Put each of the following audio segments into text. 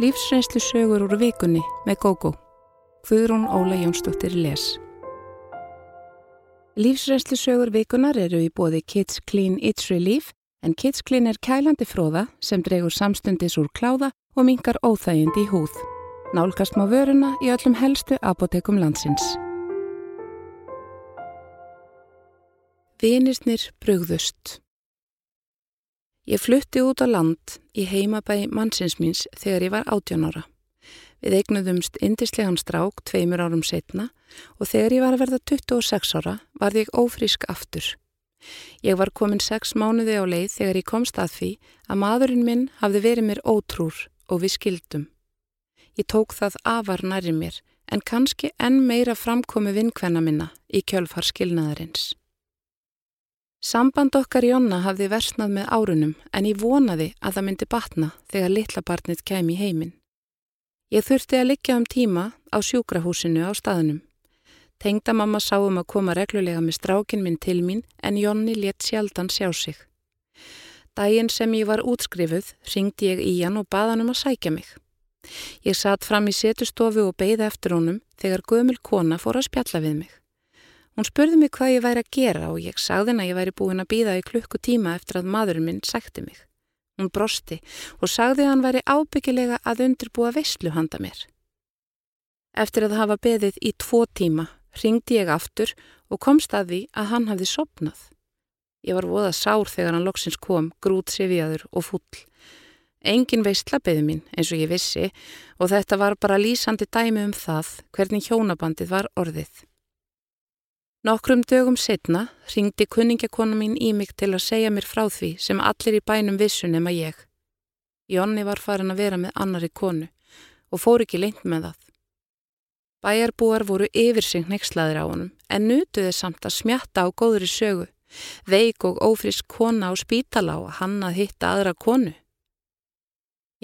Lífsreynslu sögur úr vikunni með GóGó. Guðrún Óla Jónsdóttir les. Lífsreynslu sögur vikunar eru í bóði Kids Clean It's Relief en Kids Clean er kælandi fróða sem dregur samstundis úr kláða og mingar óþægindi í húð. Nálgast má vöruna í öllum helstu apotekum landsins. Vinirnir brugðust. Ég flutti út á land í heimabæ mannsins míns þegar ég var 18 ára. Við eignuðumst indislegan strák tveimur árum setna og þegar ég var að verða 26 ára var ég ófrísk aftur. Ég var komin 6 mánuði á leið þegar ég komst að því að maðurinn minn hafði verið mér ótrúr og við skildum. Ég tók það afar næri mér en kannski enn meira framkomi vinkvenna minna í kjölfar skilnaðarins. Samband okkar Jonna hafði versnað með árunum en ég vonaði að það myndi batna þegar litla barnið kem í heiminn. Ég þurfti að liggja um tíma á sjúkrahúsinu á staðnum. Tengdamamma sáum að koma reglulega með strákin minn til mín en Jonni létt sjaldan sjá sig. Dægin sem ég var útskrifuð ringdi ég í hann og baða hann um að sækja mig. Ég satt fram í setustofu og beigði eftir honum þegar gömul kona fór að spjalla við mig. Hún spurði mig hvað ég væri að gera og ég sagði henn að ég væri búin að býða í klukkutíma eftir að maðurinn minn sækti mig. Hún brosti og sagði að hann væri ábyggilega að undirbúa veistlu handa mér. Eftir að hafa beðið í tvo tíma ringdi ég aftur og komst að því að hann hafði sopnað. Ég var voða sár þegar hann loksins kom, grút sifjaður og full. Engin veistla beði mín eins og ég vissi og þetta var bara lýsandi dæmi um það hvernig hjónabandið var orðið. Nokkrum dögum setna ringdi kunningakona mín í mig til að segja mér frá því sem allir í bænum vissu nema ég. Jonni var farin að vera með annari konu og fór ekki lengt með það. Bæjarbúar voru yfir sig nexlaðir á honum en nutuði samt að smjatta á góðri sögu, veik og ófrisk kona á spítala og hann að hitta aðra konu.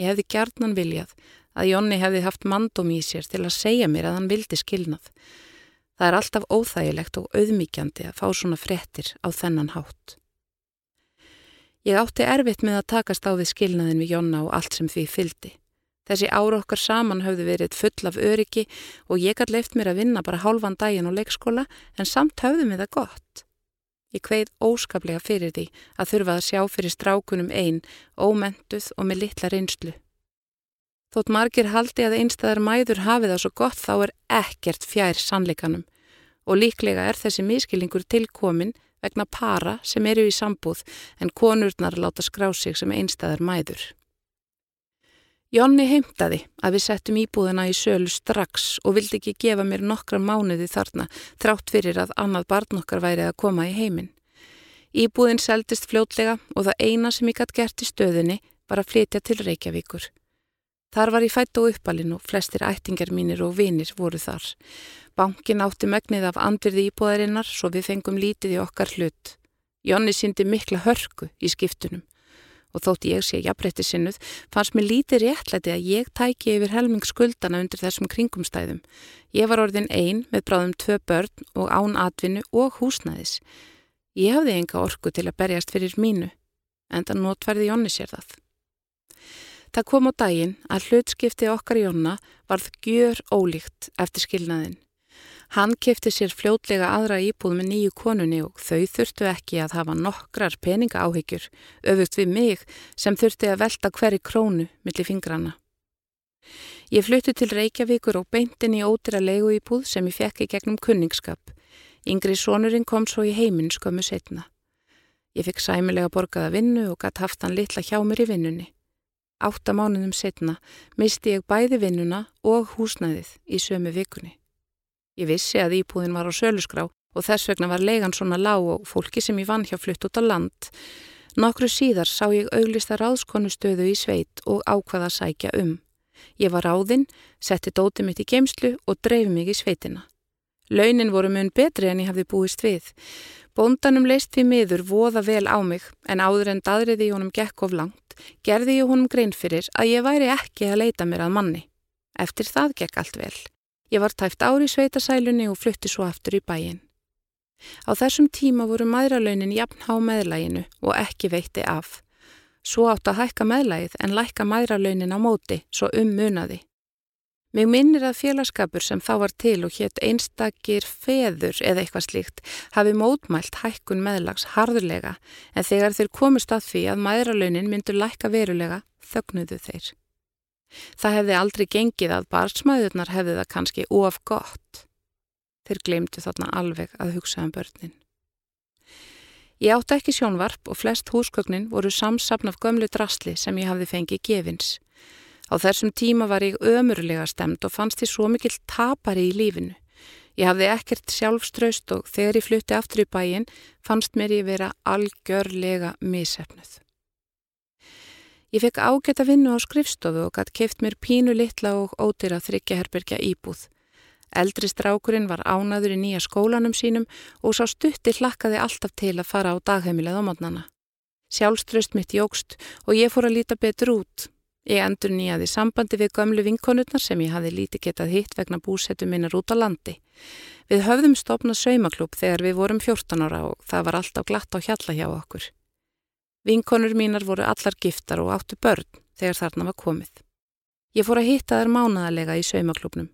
Ég hefði gjarnan viljað að Jonni hefði haft mandum í sér til að segja mér að hann vildi skilnað Það er alltaf óþægilegt og auðmíkjandi að fá svona frettir á þennan hátt. Ég átti erfitt með að takast á við skilnaðin við Jonna og allt sem því fyldi. Þessi ára okkar saman hafði verið full af öryggi og ég gæti leift mér að vinna bara hálfan daginn á leikskóla en samt hafði mig það gott. Ég kveið óskaplega fyrir því að þurfa að sjá fyrir strákunum einn, ómentuð og með litla reynslu. Þótt margir haldi að einstæðar mæður hafi það svo gott þá er ekkert fjær sannleikanum og líklega er þessi miskilingur tilkomin vegna para sem eru í sambúð en konurnar láta skrá sig sem einstæðar mæður. Jonni heimtaði að við settum íbúðina í sölu strax og vildi ekki gefa mér nokkra mánuði þarna þrátt fyrir að annað barn okkar væri að koma í heiminn. Íbúðin seldist fljótlega og það eina sem ég gætt gert í stöðinni var að flytja til Reykjavíkur. Þar var ég fætt og uppalinn og flestir ættingar mínir og vinir voru þar. Bankin átti megnið af andvirði íbúðarinnar svo við fengum lítið í okkar hlut. Jonni síndi mikla hörku í skiptunum og þótt ég sé jafnbreytti sinnuð fannst mér lítið réttlæti að ég tæki yfir helming skuldana undir þessum kringumstæðum. Ég var orðin einn með bráðum tvö börn og án atvinnu og húsnæðis. Ég hafði enga orku til að berjast fyrir mínu en það notverði Jonni sér það. Það kom á daginn að hlutskipti okkar Jonna varð gjör ólíkt eftir skilnaðin. Hann kefti sér fljótlega aðra íbúð með nýju konunni og þau þurftu ekki að hafa nokkrar peninga áhyggjur, öfugt við mig sem þurfti að velta hverju krónu millir fingrana. Ég fluttu til Reykjavíkur og beintin í ódira leigu íbúð sem ég fekk í gegnum kunningskap. Yngri sonurinn kom svo í heiminn skömmu setna. Ég fikk sæmilega borgaða vinnu og gatt haft hann litla hjá mér í vinnunni. Átta mánuðum setna misti ég bæði vinnuna og húsnæðið í sömu vikunni. Ég vissi að íbúðin var á sölusgrá og þess vegna var leigan svona lág og fólki sem ég vann hjá flutt út á land. Nokkru síðar sá ég auglista ráðskonustöðu í sveit og ákvaða sækja um. Ég var ráðinn, setti dóti mitt í geimslu og dreif mig í sveitina. Launin voru mun betri en ég hafði búist við. Bóndanum leist því miður voða vel á mig en áður en daðriði honum gekk of langt gerði ég honum grein fyrir að ég væri ekki að leita mér að manni. Eftir það gekk allt vel. Ég var tæft ári í sveitasælunni og flutti svo aftur í bæin. Á þessum tíma voru maðuralaunin jafn há meðlæginu og ekki veitti af. Svo átt að hækka meðlægið en lækka mæðralaunin á móti, svo um munaði. Mig minnir að félagskapur sem þá var til og hétt einstakir feður eða eitthvað slíkt hafi mótmælt hækkun meðlags harðurlega en þegar þeir komist að því að mæðralaunin myndur lækka verulega þögnuðu þeir. Það hefði aldrei gengið að barsmæðurnar hefði það kannski of gott. Þeir glemtu þarna alveg að hugsa um börnin. Ég átti ekki sjónvarp og flest húsgögnin voru samsapn af gömlu drasli sem ég hafði fengið gefins. Á þessum tíma var ég ömurlega stemt og fannst því svo mikill tapari í lífinu. Ég hafði ekkert sjálfströst og þegar ég flutti aftur í bæin fannst mér ég vera algjörlega misefnuð. Ég fekk ágætt að vinna á skrifstofu og gætt keift mér pínu litla og ódýra þryggjaherbergja íbúð. Eldri strákurinn var ánaður í nýja skólanum sínum og sá stutti hlakkaði alltaf til að fara á dagheimilið á mótnana. Sjálfströst mitt jógst og ég fór að líta betur út. Ég endur nýjaði sambandi við gömlu vinkonutnar sem ég hafi líti getað hitt vegna búsettu minnar út á landi. Við höfðum stopnað saumaklúp þegar við vorum 14 ára og það var alltaf glatt á hjalla hjá okkur. Vinkonur mínar voru allar giftar og áttu börn þegar þarna var komið. Ég fór að hitta þær mánaðalega í saumaklúpnum.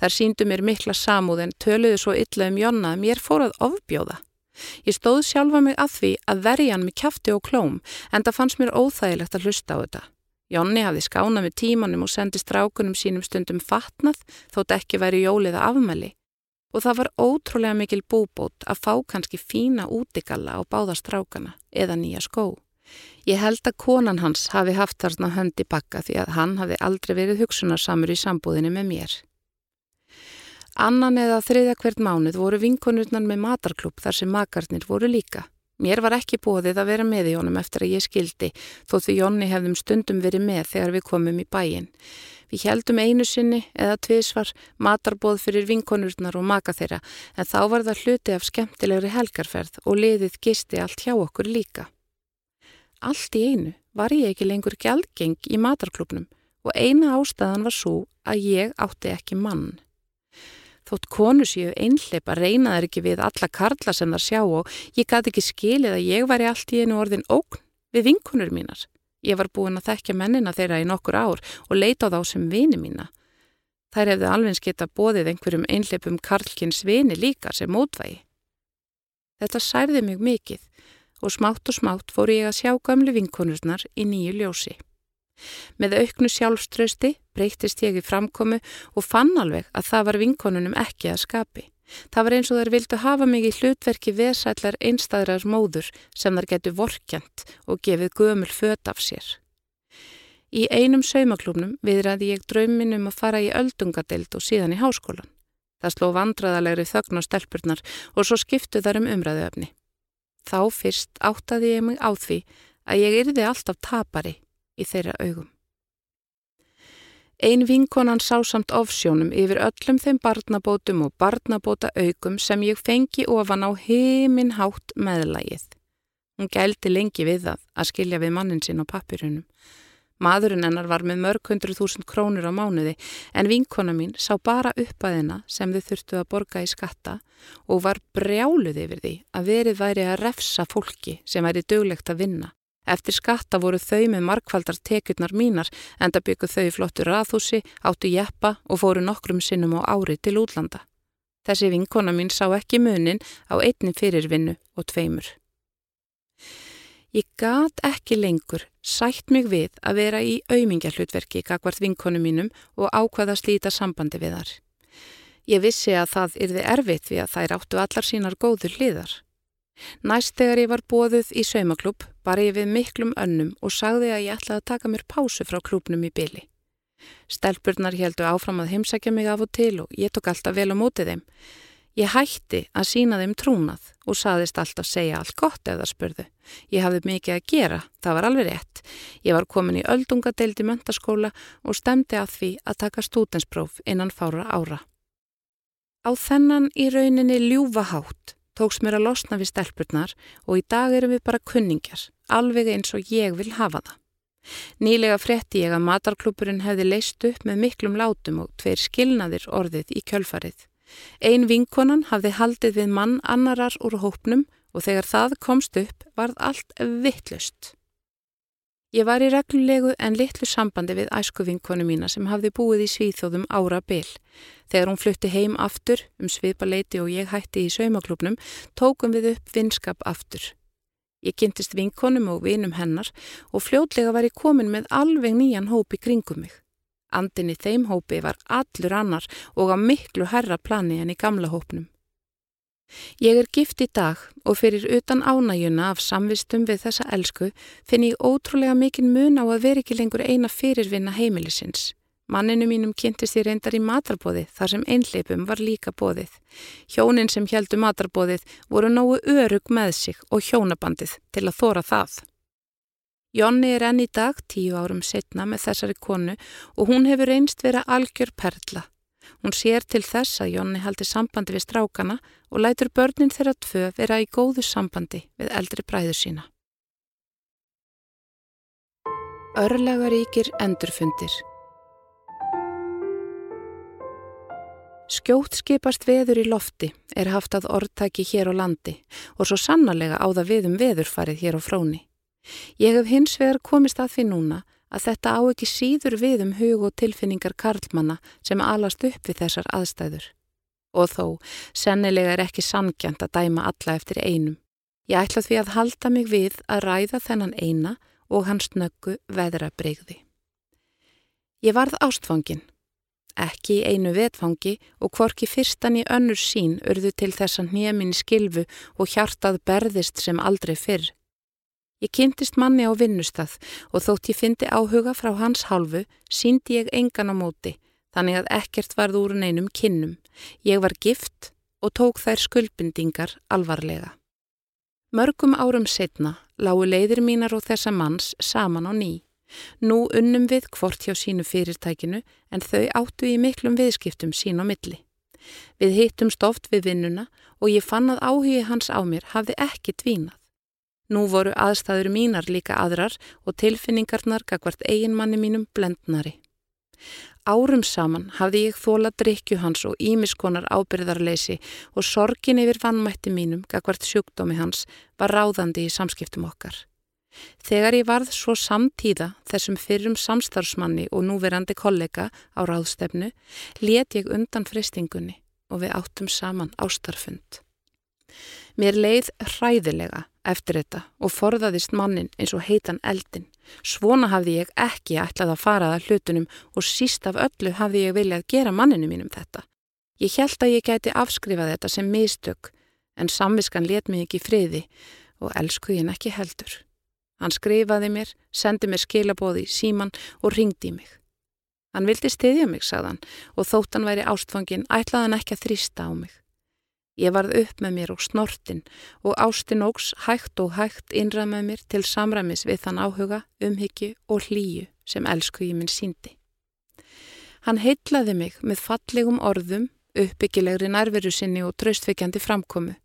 Þar síndu mér mikla samúð en töluðu svo illa um Jonna að mér fór að ofbjóða. Ég stóð sjálfa mig að því að verja hann með kæfti og klóm en það fannst mér óþægilegt að hlusta á þetta. Jonni hafði skánað með tímanum og sendi strákunum sínum stundum fatnað þótt ekki væri jóliða afmæli og það var ótrúlega mikil búbót að fá kannski fína útigalla á báða strákana eða nýja skó. Ég held að konan hans hafi haft þarna höndi bakka því að hann hafi aldrei verið hugsunarsamur í sambúðinu með mér. Annan eða þriðja hvert mánuð voru vinkonurnan með matarklub þar sem makarnir voru líka. Mér var ekki bóðið að vera með í honum eftir að ég skildi þó því Jónni hefðum stundum verið með þegar við komum í bæin. Við heldum einu sinni eða tvísvar matarbóð fyrir vinkonurnar og maka þeirra en þá var það hluti af skemmtilegri helgarferð og liðið gisti allt hjá okkur líka. Allt í einu var ég ekki lengur gjaldgeng í matarklubnum og eina ástæðan var svo að ég átti ekki mann. Þótt konu séu einhleip að reyna þær ekki við alla karla sem þar sjá og ég gæti ekki skilið að ég væri allt í einu orðin ógn við vinkunur mínar. Ég var búin að þekkja mennina þeirra í nokkur ár og leita á þá sem vini mína. Þær hefði alveg geta bóðið einhverjum einhleipum karlkins vini líka sem mótvægi. Þetta særði mig mikið og smátt og smátt fór ég að sjá gamlu vinkonurnar í nýju ljósi. Með auknu sjálfströsti breytist ég í framkomu og fann alveg að það var vinkonunum ekki að skapi. Það var eins og þær vildu hafa mig í hlutverki vesællar einstæðrar móður sem þær getur vorkjant og gefið gömul föt af sér. Í einum saumaklúmnum viðræði ég draumin um að fara í öldungadeild og síðan í háskólan. Það sló vandraðalegri þögn á stelpurnar og svo skiptu þar um umræðuöfni. Þá fyrst áttaði ég mig á því að ég yrði alltaf tapari í þeirra augum. Ein vinkonan sá samt ofsjónum yfir öllum þeim barnabótum og barnabóta augum sem ég fengi ofan á heiminn hátt meðlægið. Hún gældi lengi við það að skilja við mannin sinn á pappirunum. Maðurinn hennar var með mörg hundru þúsund krónur á mánuði en vinkona mín sá bara upp að hennar sem þau þurftu að borga í skatta og var brjáluð yfir því að verið væri að refsa fólki sem væri döglegt að vinna Eftir skatta voru þau með markvaldar tekjurnar mínar enda byggu þau flottur raðhúsi, áttu jeppa og fóru nokkrum sinnum á ári til útlanda. Þessi vinkona mín sá ekki munin á einni fyrirvinnu og tveimur. Ég gat ekki lengur sætt mig við að vera í auðmingjahlutverki kakvart vinkonu mínum og ákvaða slíta sambandi við þar. Ég vissi að það yrði erfitt við að þær áttu allar sínar góður hliðar. Næst þegar ég var bóðuð í saumaklub bar ég við miklum önnum og sagði að ég ætlaði að taka mér pásu frá klubnum í byli. Stelpurnar heldu áfram að heimsækja mig af og til og ég tók alltaf vel á mótið þeim. Ég hætti að sína þeim trúnað og saðist alltaf segja allt gott ef það spurðu. Ég hafði mikið að gera, það var alveg rétt. Ég var komin í öldungadeild í möntaskóla og stemdi að því að taka stútenspróf innan fára ára. Á þennan í rauninni ljúfa hátt tóks mér að losna við stelpurnar og í dag erum við bara kunningjar, alveg eins og ég vil hafa það. Nýlega frétti ég að matarklúpurinn hefði leist upp með miklum látum og tveir skilnaðir orðið í kjölfarið. Ein vinkonan hafði haldið við mann annarar úr hópnum og þegar það komst upp varð allt vittlust. Ég var í reglulegu en litlu sambandi við æskuvinkonu mína sem hafði búið í Svíþóðum ára byll. Þegar hún flutti heim aftur um svipa leiti og ég hætti í saumaklubnum, tókum við upp vinskap aftur. Ég kynntist vinkonum og vinum hennar og fljótlega var ég komin með alveg nýjan hópi kringum mig. Andin í þeim hópi var allur annar og á miklu herra plani en í gamla hópnum. Ég er gift í dag og fyrir utan ánægjuna af samvistum við þessa elsku finn ég ótrúlega mikinn mun á að vera ekki lengur eina fyrirvinna heimilisins. Manninu mínum kynntist ég reyndar í matarbóði þar sem einleipum var líka bóðið. Hjónin sem heldu matarbóðið voru nógu örug með sig og hjónabandið til að þóra það. Jonni er enn í dag tíu árum setna með þessari konu og hún hefur einst vera algjör perla. Hún sér til þess að Jonni haldi sambandi við strákana og lætur börnin þeirra tvö vera í góðu sambandi við eldri bræður sína. Örlegaríkir endurfundir Skjótt skipast veður í lofti er haft að orðtæki hér á landi og svo sannarlega á það við um veðurfarið hér á fróni. Ég hef hins vegar komist að því núna að þetta á ekki síður við um hug og tilfinningar karlmanna sem alast upp við þessar aðstæður. Og þó, sennilega er ekki sangjant að dæma alla eftir einum. Ég ætla því að halda mig við að ræða þennan eina og hans nöggu veðrabreyði. Ég varð ástfangin. Ekki í einu vetfangi og hvorki fyrstan í önnur sín urðu til þessan hnéminni skilfu og hjartað berðist sem aldrei fyrr. Ég kynntist manni á vinnustað og þótt ég fyndi áhuga frá hans hálfu síndi ég engan á móti þannig að ekkert varð úr neinum kinnum. Ég var gift og tók þær skuldbindingar alvarlega. Mörgum árum setna lágu leiðir mínar og þessa manns saman á ný. Nú unnum við hvort hjá sínu fyrirtækinu en þau áttu í miklum viðskiptum sín á milli. Við hittum stoft við vinnuna og ég fann að áhugi hans á mér hafði ekki dvínað. Nú voru aðstæður mínar líka aðrar og tilfinningarnar gagvart eiginmanni mínum blendnari. Árum saman hafði ég þóla drikju hans og ímiskonar ábyrðarleysi og sorgin yfir vannmætti mínum gagvart sjúkdómi hans var ráðandi í samskiptum okkar. Þegar ég varð svo samtíða þessum fyrrum samstarfsmanni og núverandi kollega á ráðstefnu, let ég undan fristingunni og við áttum saman ástarfund. Mér leið hræðilega eftir þetta og forðaðist mannin eins og heitan eldin. Svona hafði ég ekki ætlað að fara að hlutunum og síst af öllu hafði ég viljað gera manninu mínum þetta. Ég held að ég gæti afskrifað þetta sem mistök en samviskan let mig ekki friði og elskuði henn ekki heldur. Hann skrifaði mér, sendi mér skilabóði í síman og ringdi í mig. Hann vildi stiðja mig, sagðan, og þótt hann væri ástfangin ætlaði hann ekki að þrýsta á mig. Ég varð upp með mér og snortin og ástin ógs hægt og hægt innrað með mér til samræmis við þann áhuga, umhyggju og hlýju sem elsku ég minn síndi. Hann heitlaði mig með fallegum orðum, uppbyggilegri nærveru sinni og tröstveikjandi framkomu.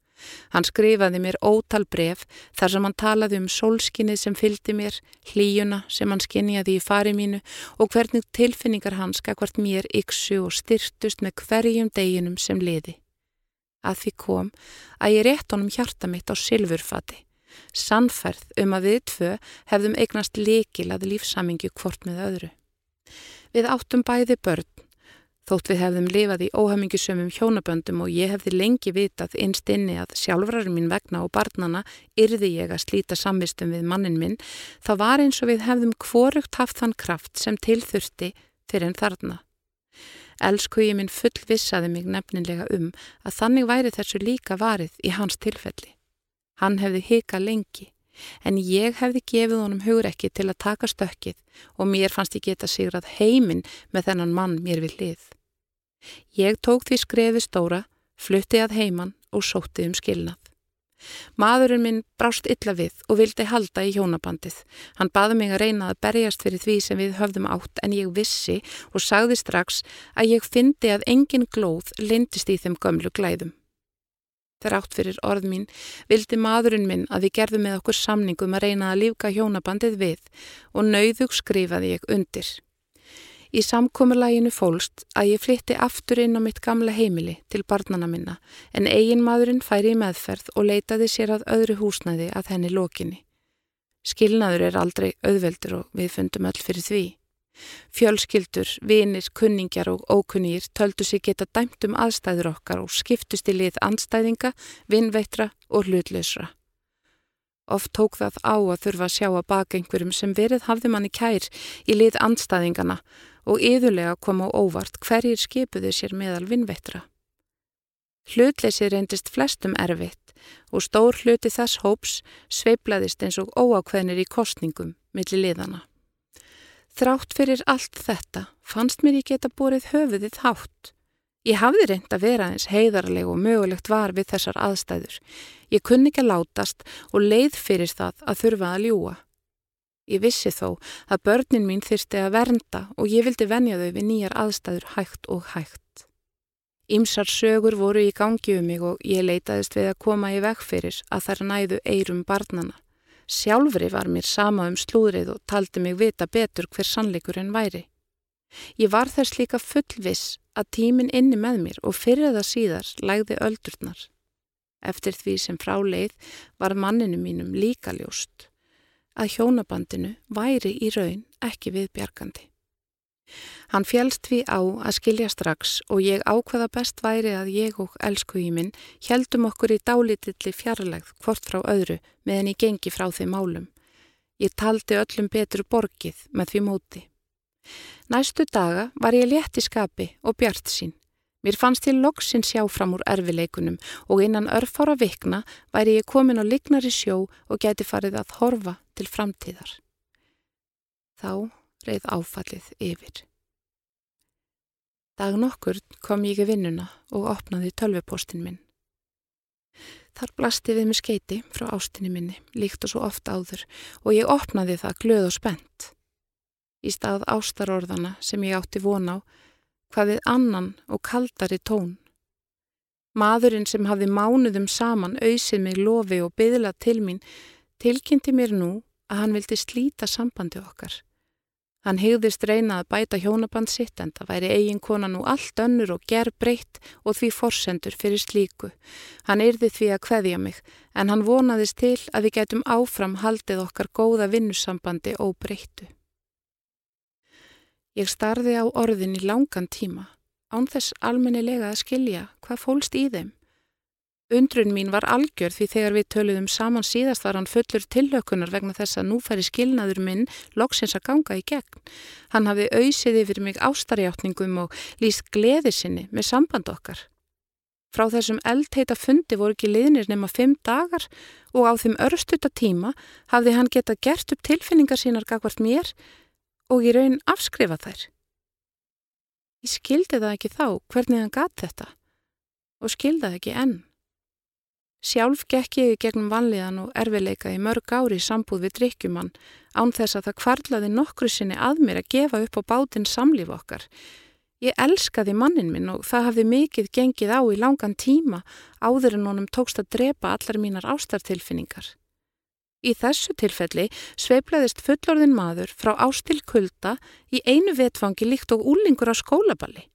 Hann skrifaði mér ótal bref þar sem hann talaði um sólskinnið sem fylgdi mér, hlýjuna sem hann skinjaði í fari mínu og hvernig tilfinningar hans skakvart mér yksu og styrtust með hverjum deginum sem liði. Að því kom að ég rétt honum hjarta mitt á silfurfati, sannferð um að við tvö hefðum eignast likil að lífsamingju hvort með öðru. Við áttum bæði börn, þótt við hefðum lifað í óhamingisömmum hjónaböndum og ég hefði lengi vitað einst inni að sjálfrarum mín vegna og barnana yrði ég að slíta samvistum við mannin minn, þá var eins og við hefðum hvorugt haft þann kraft sem tilþurfti fyrir en þarna. Elskuði minn fullvissaði mig nefnilega um að þannig væri þessu líka varið í hans tilfelli. Hann hefði hika lengi, en ég hefði gefið honum hugrekki til að taka stökkið og mér fannst ég geta sigrað heiminn með þennan mann mér við hlið. Ég tók því skrefi stóra, flutti að heimann og sótti um skilnað. Maðurinn minn brást illa við og vildi halda í hjónabandið. Hann baði mig að reyna að berjast fyrir því sem við höfðum átt en ég vissi og sagði strax að ég fyndi að engin glóð lindist í þeim gömlu glæðum. Þegar átt fyrir orð mín vildi maðurinn minn að við gerðum með okkur samningum að reyna að lífka hjónabandið við og nauðug skrifaði ég undir. Í samkomiðlæginu fólst að ég flytti aftur inn á mitt gamla heimili til barnana minna en eigin maðurinn færi í meðferð og leitaði sér að öðru húsnæði að henni lokinni. Skilnaður er aldrei auðveldur og við fundum öll fyrir því. Fjölskyldur, vinir, kunningjar og ókunnýr töldu sig geta dæmt um aðstæður okkar og skiptust í lið anstæðinga, vinnveitra og hlutlausra. Oft tók það á að þurfa að sjá að baka einhverjum sem verið hafði manni kær í lið anstæðingana og yðurlega kom á óvart hverjir skipuðu sér meðal vinnveitra. Hlutleysið reyndist flestum erfitt og stór hluti þess hóps sveiblaðist eins og óákveðnir í kostningum millir liðana. Þrátt fyrir allt þetta fannst mér ég geta borið höfuðið hátt. Ég hafði reynd að vera eins heiðarleg og mögulegt var við þessar aðstæður. Ég kunni ekki að látast og leið fyrir það að þurfa að ljúa. Ég vissi þó að börnin mín þyrsti að vernda og ég vildi venja þau við nýjar aðstæður hægt og hægt. Ímsar sögur voru í gangi um mig og ég leitaðist við að koma í veg fyrir að þær næðu eirum barnana. Sjálfri var mér sama um slúðrið og taldi mig vita betur hver sannleikurinn væri. Ég var þess líka fullviss að tímin inni með mér og fyrir það síðar lægði öldurnar. Eftir því sem frá leið var manninu mínum líka ljóst að hjónabandinu væri í raun ekki viðbjargandi. Hann fjælst við á að skilja strax og ég ákvaða best væri að ég og elsku í minn heldum okkur í dálítilli fjarlægð hvort frá öðru meðan ég gengi frá þeim málum. Ég taldi öllum betur borgið með því móti. Næstu daga var ég létt í skapi og bjart sín. Mér fannst til loksin sjá fram úr erfileikunum og innan örfára vikna væri ég komin á lignari sjó og gæti farið að horfa til framtíðar. Þá reið áfallið yfir. Dag nokkur kom ég í vinnuna og opnaði tölvupostin minn. Þar blasti við með skeiti frá ástinni minni, líkt og svo ofta áður, og ég opnaði það glöð og spennt. Í stað ástarorðana sem ég átti von á, hvað við annan og kaldari tón. Maðurinn sem hafði mánuðum saman auðsið mig lofi og byðla til mín, tilkynnti mér nú að hann vildi slíta sambandi okkar. Hann hegðist reyna að bæta hjónaband sitt en það væri eigin kona nú allt önnur og ger breytt og því forsendur fyrir slíku. Hann yrði því að kveðja mig en hann vonaðist til að við getum áfram haldið okkar góða vinnusambandi og breyttu. Ég starði á orðin í langan tíma án þess almennilega að skilja hvað fólst í þeim. Undrun mín var algjör því þegar við töluðum saman síðast var hann fullur tillökunar vegna þess að nú færi skilnaður minn loksins að ganga í gegn. Hann hafði auðsið yfir mig ástarjáttningum og líst gleði sinni með samband okkar. Frá þessum eldheita fundi voru ekki liðnir nema fimm dagar og á þeim örstuta tíma hafði hann geta gert upp tilfinningar sínar gagvart mér og í raun afskrifa þær. Ég skildi það ekki þá hvernig hann gat þetta og skildaði ekki enn. Sjálf gekk ég gegnum vanlíðan og erfileika í mörg ári sambúð við drikkjumann án þess að það kvarlaði nokkru sinni að mér að gefa upp á bátinn samlíf okkar. Ég elskaði mannin minn og það hafði mikið gengið á í langan tíma áður en honum tókst að drepa allar mínar ástartilfinningar. Í þessu tilfelli sveiplaðist fullorðin maður frá ástil kulda í einu vetfangi líkt og úlingur á skólaballi.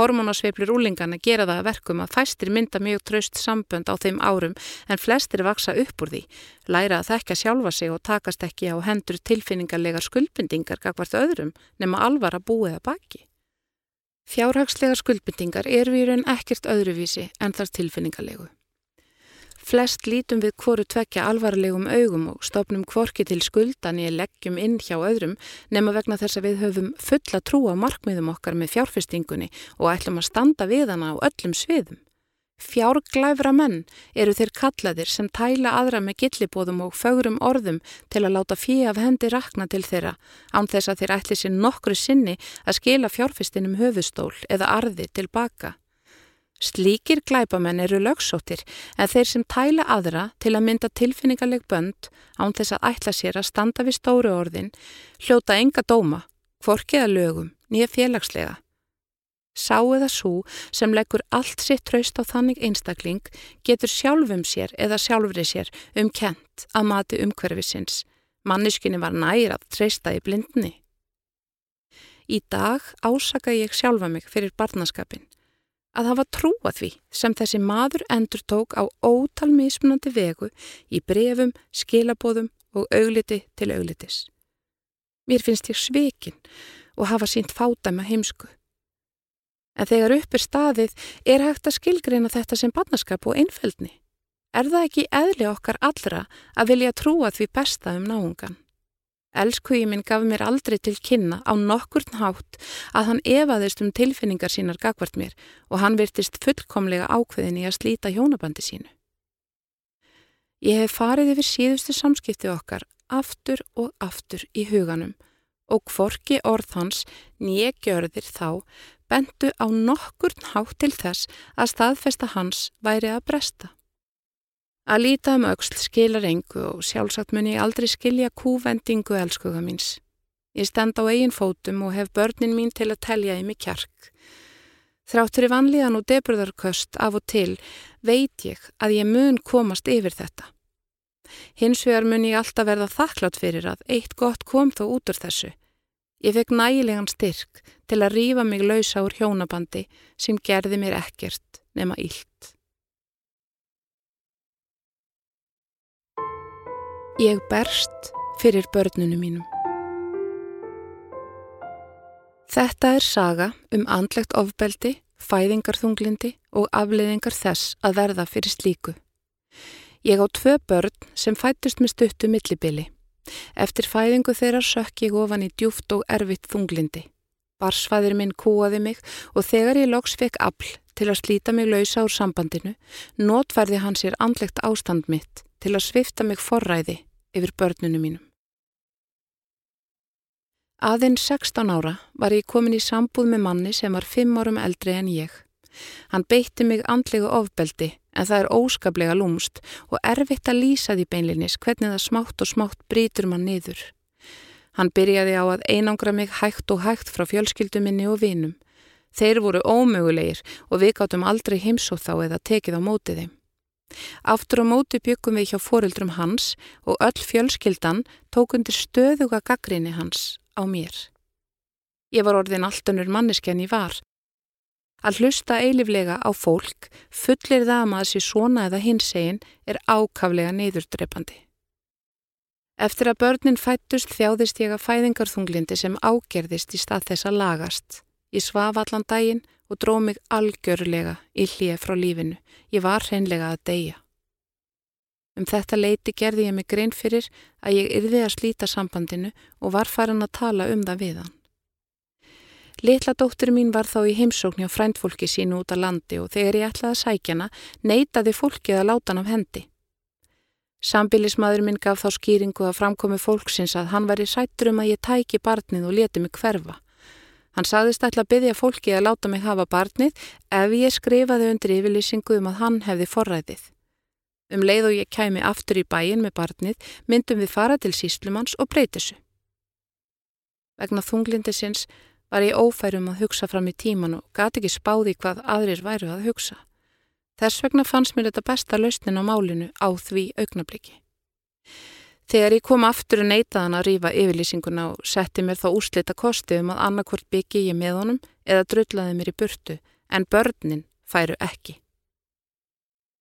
Hormonasveiflur úlingana gera það að verkum að fæstir mynda mjög traust sambönd á þeim árum en flestir vaksa upp úr því, læra að þekka sjálfa sig og takast ekki á hendur tilfinningarlegar skuldbindingar gagvart öðrum nema alvar að búið að baki. Fjárhagslegar skuldbindingar eru í raun ekkert öðruvísi en þar tilfinningarlegu. Flest lítum við hvoru tvekja alvarlegum augum og stopnum kvorki til skuldan í leggjum inn hjá öðrum nema vegna þess að við höfum fulla trú á markmiðum okkar með fjárfestingunni og ætlum að standa við hana á öllum sviðum. Fjárglæfra menn eru þeir kallaðir sem tæla aðra með gillibóðum og fögurum orðum til að láta fí af hendi rakna til þeirra án þess að þeir ætli sér nokkru sinni að skila fjárfestinum höfustól eða arði tilbaka. Slíkir glæpamenn eru lögsóttir en þeir sem tæla aðra til að mynda tilfinningarleg bönd án þess að ætla sér að standa við stóru orðin hljóta enga dóma, hvorkiða lögum, nýja félagslega. Sá eða svo sem leggur allt sitt traust á þannig einstakling getur sjálfum sér eða sjálfri sér um kent að mati umhverfisins. Manniskinni var nær að treysta í blindni. Í dag ásaka ég sjálfa mig fyrir barnaskapin að hafa trúa því sem þessi maður endur tók á ótal mismunandi vegu í brefum, skilabóðum og augliti til auglitis. Mér finnst ég svekin og hafa sínt fádæma heimsku. En þegar upp er staðið er hægt að skilgreina þetta sem barnaskap og einfældni. Er það ekki eðli okkar allra að vilja trúa því besta um náungan? Elskhugi minn gaf mér aldrei til kynna á nokkurn hátt að hann evaðist um tilfinningar sínar gagvart mér og hann virtist fullkomlega ákveðin í að slíta hjónabandi sínu. Ég hef farið yfir síðustu samskipti okkar aftur og aftur í huganum og kvorki orð hans nýjegjörðir þá bentu á nokkurn hátt til þess að staðfesta hans væri að bresta. Að líta um auksl skilar engu og sjálfsagt mun ég aldrei skilja kúvendingu elskuga míns. Ég stend á eigin fótum og hef börnin mín til að telja í mig kjark. Þráttur í vanlíðan og deburðarköst af og til veit ég að ég mun komast yfir þetta. Hins vegar mun ég alltaf verða þakklátt fyrir að eitt gott kom þó út úr þessu. Ég fekk nægilegan styrk til að rýfa mig lausa úr hjónabandi sem gerði mér ekkert nema ílt. Ég berst fyrir börnunum mínum. Þetta er saga um andlegt ofbeldi, fæðingarþunglindi og afleiðingar þess að verða fyrir slíku. Ég á tvö börn sem fættust með stuttu millibili. Eftir fæðingu þeirra sökk ég ofan í djúft og erfitt þunglindi. Barsfæðir minn kúaði mig og þegar ég loks fekk afl til að slíta mig lausa úr sambandinu, notverði hann sér andlegt ástand mitt til að svifta mig forræði yfir börnunum mínum. Aðeins 16 ára var ég komin í sambúð með manni sem var 5 árum eldri en ég. Hann beitti mig andlega ofbeldi en það er óskaplega lúmst og erfitt að lýsa því beinlinis hvernig það smátt og smátt brítur mann niður. Hann byrjaði á að einangra mig hægt og hægt frá fjölskylduminni og vinum. Þeir voru ómögulegir og við gáttum aldrei heimsóð þá eða tekið á mótið þeim. Aftur á móti byggum við hjá foreldrum hans og öll fjölskyldan tók undir stöðuga gaggrinni hans á mér. Ég var orðin alltunur manneskjan ég var. Að hlusta eiliflega á fólk fullir það að maður sé svona eða hinsegin er ákaflega neyðurdrepandi. Eftir að börnin fættust þjáðist ég að fæðingarþunglindi sem ágerðist í stað þess að lagast. Ég svaf allan daginn og dró mig algjörlega í hlýja frá lífinu. Ég var hreinlega að deyja. Um þetta leiti gerði ég mig grein fyrir að ég yrði að slíta sambandinu og var farin að tala um það við hann. Litla dóttur mín var þá í heimsókn hjá frændfólki sínu út á landi og þegar ég ætlaði að sækjana neytaði fólkið að láta hann af hendi. Sambilismadur minn gaf þá skýringu að framkomi fólksins að hann var í sættur um að ég tæki barnið og leti mig hverfa. Hann saðist ætla að byggja fólki að láta mig hafa barnið ef ég skrifaði undir yfirlýsingu um að hann hefði forræðið. Um leið og ég kæmi aftur í bæin með barnið myndum við fara til síslumanns og breytisu. Vegna þunglindisins var ég ófærum að hugsa fram í tíman og gati ekki spáði hvað aðrir væru að hugsa. Þess vegna fannst mér þetta besta lausnin á málinu á því augnabliki. Þegar ég kom aftur og neytaðan að rýfa yfirlýsinguna og setti mér þá úrslita kosti um að annarkvort byggi ég með honum eða drullaði mér í burtu, en börnin færu ekki.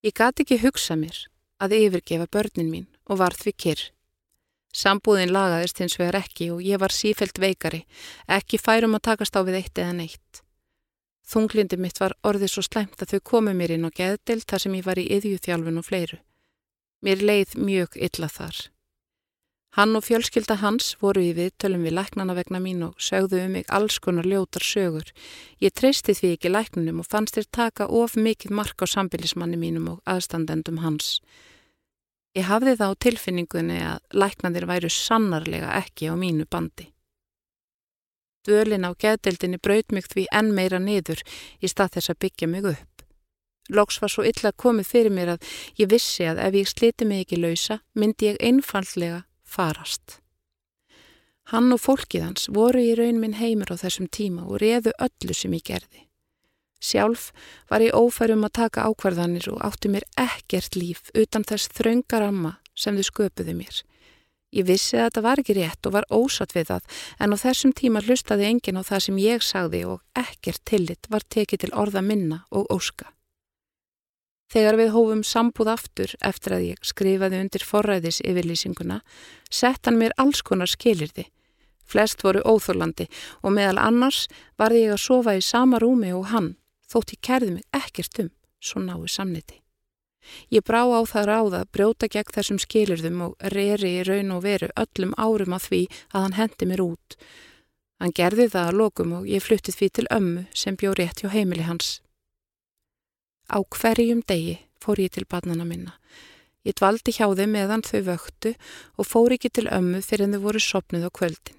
Ég gati ekki hugsa mér að yfirgefa börnin mín og var því kyrr. Sambúðin lagaðist hins vegar ekki og ég var sífelt veikari, ekki færum að takast á við eitt eða neitt. Þunglindi mitt var orðið svo sleimt að þau komu mér inn á geðdelt þar sem ég var í yðjúþjálfun og fleiru. Mér leið mjög illa þar. Hann og fjölskylda hans voru í viðtölum við læknana vegna mín og sögðu um mig alls konar ljótar sögur. Ég treysti því ekki læknunum og fannst þér taka of mikið mark á sambilismanni mínum og aðstandendum hans. Ég hafði þá tilfinningunni að læknandir væru sannarlega ekki á mínu bandi. Dölin á geðdeldinni braut mig því enn meira niður í stað þess að byggja mig upp. Lóks var svo illa komið fyrir mér að ég vissi að ef ég sliti mig ekki lausa myndi ég einfallega farast. Hann og fólkið hans voru í raun minn heimur á þessum tíma og reðu öllu sem ég gerði. Sjálf var ég ófærum að taka ákvarðanir og átti mér ekkert líf utan þess þraungar amma sem þau sköpuðu mér. Ég vissi að þetta var ekki rétt og var ósatt við það en á þessum tíma hlustaði engin á það sem ég sagði og ekkert tillit var tekið til orða minna og óska. Þegar við hófum sambúð aftur eftir að ég skrifaði undir forræðis yfirlýsinguna, sett hann mér alls konar skilirði. Flest voru óþorlandi og meðal annars var ég að sofa í sama rúmi og hann, þótt ég kerði mig ekkert um, svo náðu samniti. Ég brá á það ráða, brjóta gegn þessum skilirðum og reri í raun og veru öllum árum að því að hann hendi mér út. Hann gerði það að lokum og ég fluttið því til ömmu sem bjó rétt hjá heimili hans. Á hverjum degi fór ég til barnana minna. Ég dvaldi hjá þeim meðan þau vöktu og fór ekki til ömmu fyrir en þau voru sopnuð á kvöldin.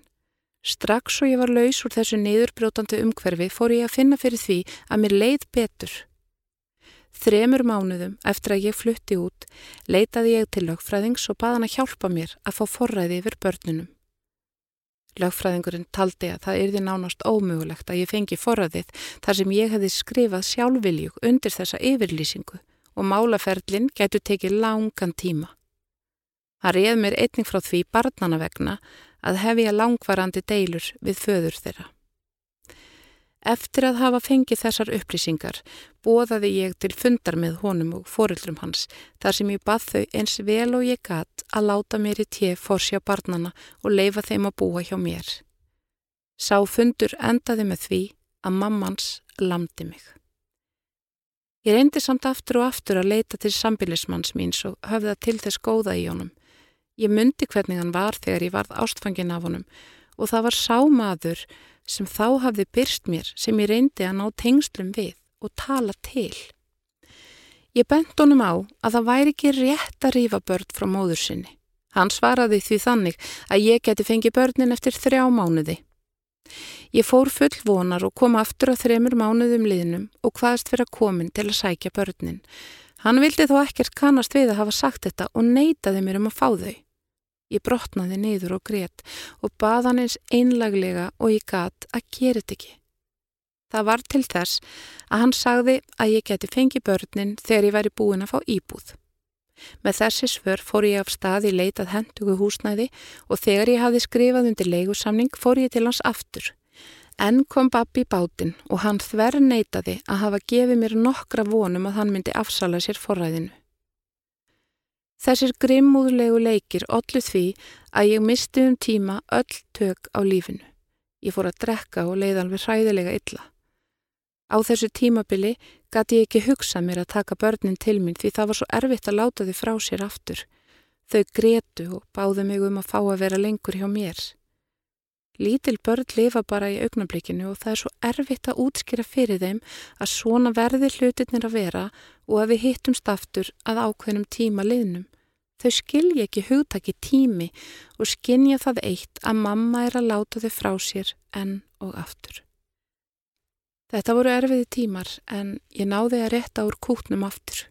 Strax og ég var laus úr þessu niðurbrjótandi umhverfi fór ég að finna fyrir því að mér leið betur. Þremur mánuðum eftir að ég flutti út leitaði ég til lögfræðings og baði hann að hjálpa mér að fá forræði yfir börnunum. Lögfræðingurinn taldi að það yrði nánast ómögulegt að ég fengi forræðið þar sem ég hefði skrifað sjálfviljúk undir þessa yfirlýsingu og málaferlinn getur tekið langan tíma. Það reið mér einning frá því barnana vegna að hefja langvarandi deilur við föður þeirra. Eftir að hafa fengið þessar upplýsingar bóðaði ég til fundar með honum og fórildrum hans þar sem ég bað þau eins vel og ég gatt að láta mér í tjef fórsjá barnana og leifa þeim að búa hjá mér. Sá fundur endaði með því að mammans lamdi mig. Ég reyndi samt aftur og aftur að leita til sambilismanns míns og höfða til þess góða í honum. Ég myndi hvernig hann var þegar ég varð ástfangin af honum og það var sámaður sem þá hafði byrst mér sem ég reyndi að ná tengslum við og tala til. Ég bent honum á að það væri ekki rétt að rífa börn frá móður sinni. Hann svaraði því þannig að ég geti fengið börnin eftir þrjá mánuði. Ég fór full vonar og kom aftur á þremur mánuðum liðnum og hvaðast vera komin til að sækja börnin. Hann vildi þó ekkert kannast við að hafa sagt þetta og neytaði mér um að fá þau. Ég brotnaði niður og grétt og bað hann eins einlaglega og ég gat að gera þetta ekki. Það var til þess að hann sagði að ég geti fengið börnin þegar ég væri búin að fá íbúð. Með þessi svör fór ég af stað í leitað hendugu húsnæði og þegar ég hafði skrifað undir leigusamning fór ég til hans aftur. Enn kom babbi í bátinn og hann þver neytaði að hafa gefið mér nokkra vonum að hann myndi afsala sér forræðinu. Þessir grimmúðlegu leikir ollu því að ég misti um tíma öll tök á lífinu. Ég fór að drekka og leiði alveg hræðilega illa. Á þessu tímabili gæti ég ekki hugsa mér að taka börnin til mín því það var svo erfitt að láta þau frá sér aftur. Þau gretu og báðu mig um að fá að vera lengur hjá mér. Lítil börn lifa bara í augnablikinu og það er svo erfitt að útskýra fyrir þeim að svona verði hlutirnir að vera og að við hittumst aftur að ákveðnum tíma liðnum. Þau skilja ekki hugtaki tími og skinja það eitt að mamma er að láta þau frá sér enn og aftur. Þetta voru erfiði tímar en ég náði að rétta úr kútnum aftur.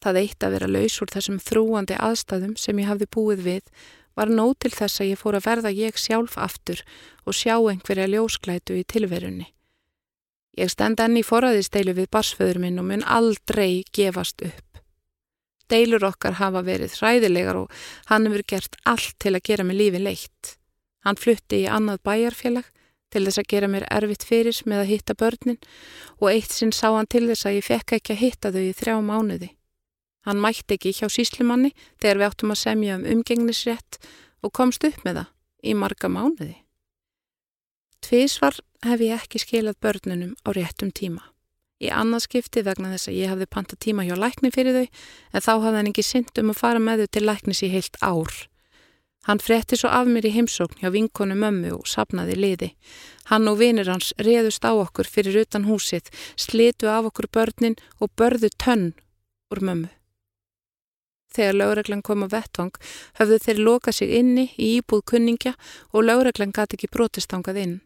Það eitt að vera laus úr þessum þrúandi aðstæðum sem ég hafði búið við var nóg til þess að ég fór að verða ég sjálf aftur og sjá einhverja ljósklætu í tilverunni. Ég stend enn í forraðisteilu við barsföður minn og mun aldrei gefast upp. Deilur okkar hafa verið hræðilegar og hann hefur gert allt til að gera mig lífi leitt. Hann flutti í annað bæjarfélag til þess að gera mér erfitt fyrir með að hitta börnin og eitt sinn sá hann til þess að ég fekk ekki að hitta þau í þrjá mánuði. Hann mætti ekki hjá síslumanni þegar við áttum að semja um umgengnisrétt og komst upp með það í marga mánuði. Tvísvar hef ég ekki skilað börnunum á réttum tíma. Í annarskipti vegna þess að ég hafði panta tíma hjá lækni fyrir þau en þá hafði hann ekki synd um að fara með þau til læknis í heilt ár. Hann fretti svo af mér í heimsókn hjá vinkonu mömmu og sapnaði liði. Hann og vinir hans reðust á okkur fyrir utan húsið, slitu af okkur börnin og börðu tönn úr mömmu. Þegar lögreglan kom á vettvang höfðu þeir loka sig inni í íbúð kunningja og lögreglan gati ekki brotistangað inn.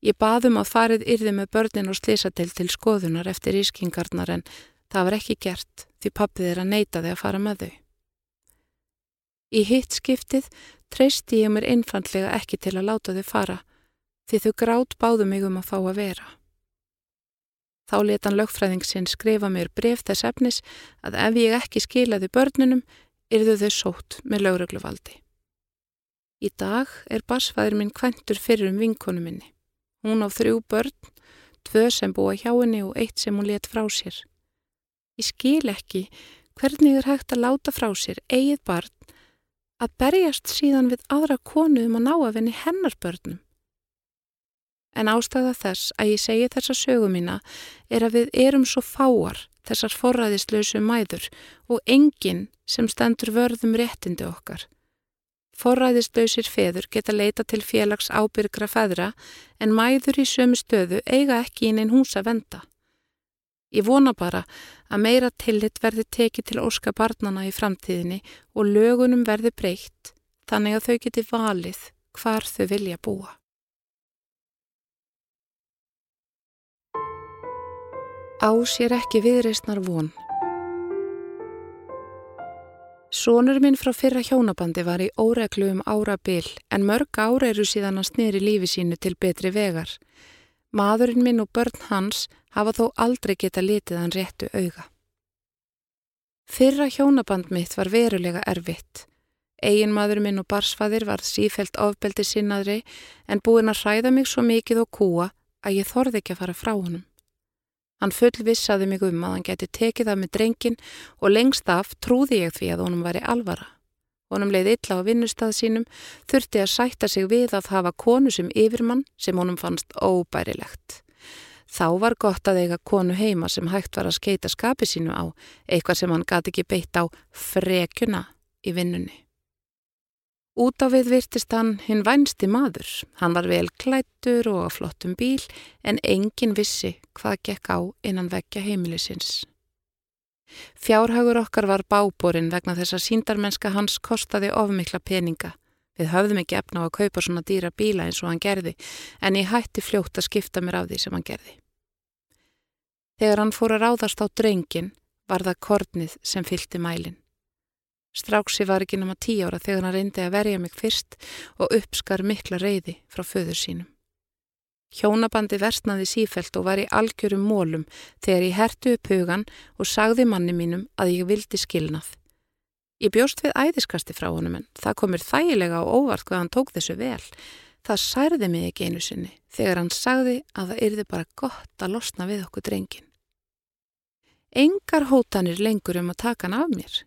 Ég baðum að farið yrði með börnin og slísatil til skoðunar eftir ískingarnar en það var ekki gert því pappið er að neyta þig að fara með þau. Í hitt skiptið treysti ég mér einfandlega ekki til að láta þau fara því þau grátt báðu mig um að fá að vera. Þá letan lögfræðing sinn skrifa mér bref þess efnis að ef ég ekki skilaði börnunum yrðu þau sótt með lögregluvaldi. Í dag er basfæður minn kventur fyrir um vinkonu minni. Hún á þrjú börn, tvö sem búa hjá henni og eitt sem hún let frá sér. Ég skil ekki hvernig er hægt að láta frá sér eigið barn að berjast síðan við aðra konu um að ná að venni hennar börnum. En ástæða þess að ég segi þessa sögu mína er að við erum svo fáar þessar forræðislausu mæður og enginn sem stendur vörðum réttindi okkar. Forræðislausir feður geta leita til félags ábyrgra feðra en mæður í sömu stöðu eiga ekki inn einn hús að venda. Ég vona bara að meira tillit verði tekið til óska barnana í framtíðinni og lögunum verði breytt þannig að þau geti valið hvar þau vilja búa. Ás ég ekki viðreysnar von. Sónur minn frá fyrra hjónabandi var í óreglu um ára bil en mörg ára eru síðan að snýri lífi sínu til betri vegar. Maðurinn minn og börn hans hafa þó aldrei geta litið hann réttu auga. Fyrra hjónaband mitt var verulega erfitt. Egin maður minn og barsfaðir var sífelt ofbeldi sinnaðri en búin að hræða mig svo mikið og kúa að ég þorði ekki að fara frá honum. Hann fullvissaði mig um að hann geti tekið það með drengin og lengst af trúði ég því að honum væri alvara. Honum leið illa á vinnustað sínum, þurfti að sætta sig við að hafa konu sem yfirmann sem honum fannst óbærilegt. Þá var gott að eiga konu heima sem hægt var að skeita skapi sínu á, eitthvað sem hann gati ekki beitt á frekjuna í vinnunni. Út á við virtist hann hinn vænsti maður. Hann var vel klættur og á flottum bíl en engin vissi hvað gekk á innan vekja heimilisins. Fjárhagur okkar var báborinn vegna þess að síndarmennska hans kostaði ofmikla peninga. Við höfðum ekki efna á að kaupa svona dýra bíla eins og hann gerði, en ég hætti fljótt að skipta mér af því sem hann gerði. Þegar hann fór að ráðast á drengin, var það kornið sem fylgti mælin. Stráksi var ekki náma tí ára þegar hann reyndi að verja mig fyrst og uppskar mikla reyði frá föður sínum. Hjónabandi versnaði sífelt og var í algjörum mólum þegar ég hertu upp hugan og sagði manni mínum að ég vildi skilnað. Ég bjóst við æðiskasti frá honum en það komir þægilega og óvart hvað hann tók þessu vel. Það særði mig ekki einu sinni þegar hann sagði að það yrði bara gott að losna við okkur drengin. Engar hótanir lengur um að taka hann af mér.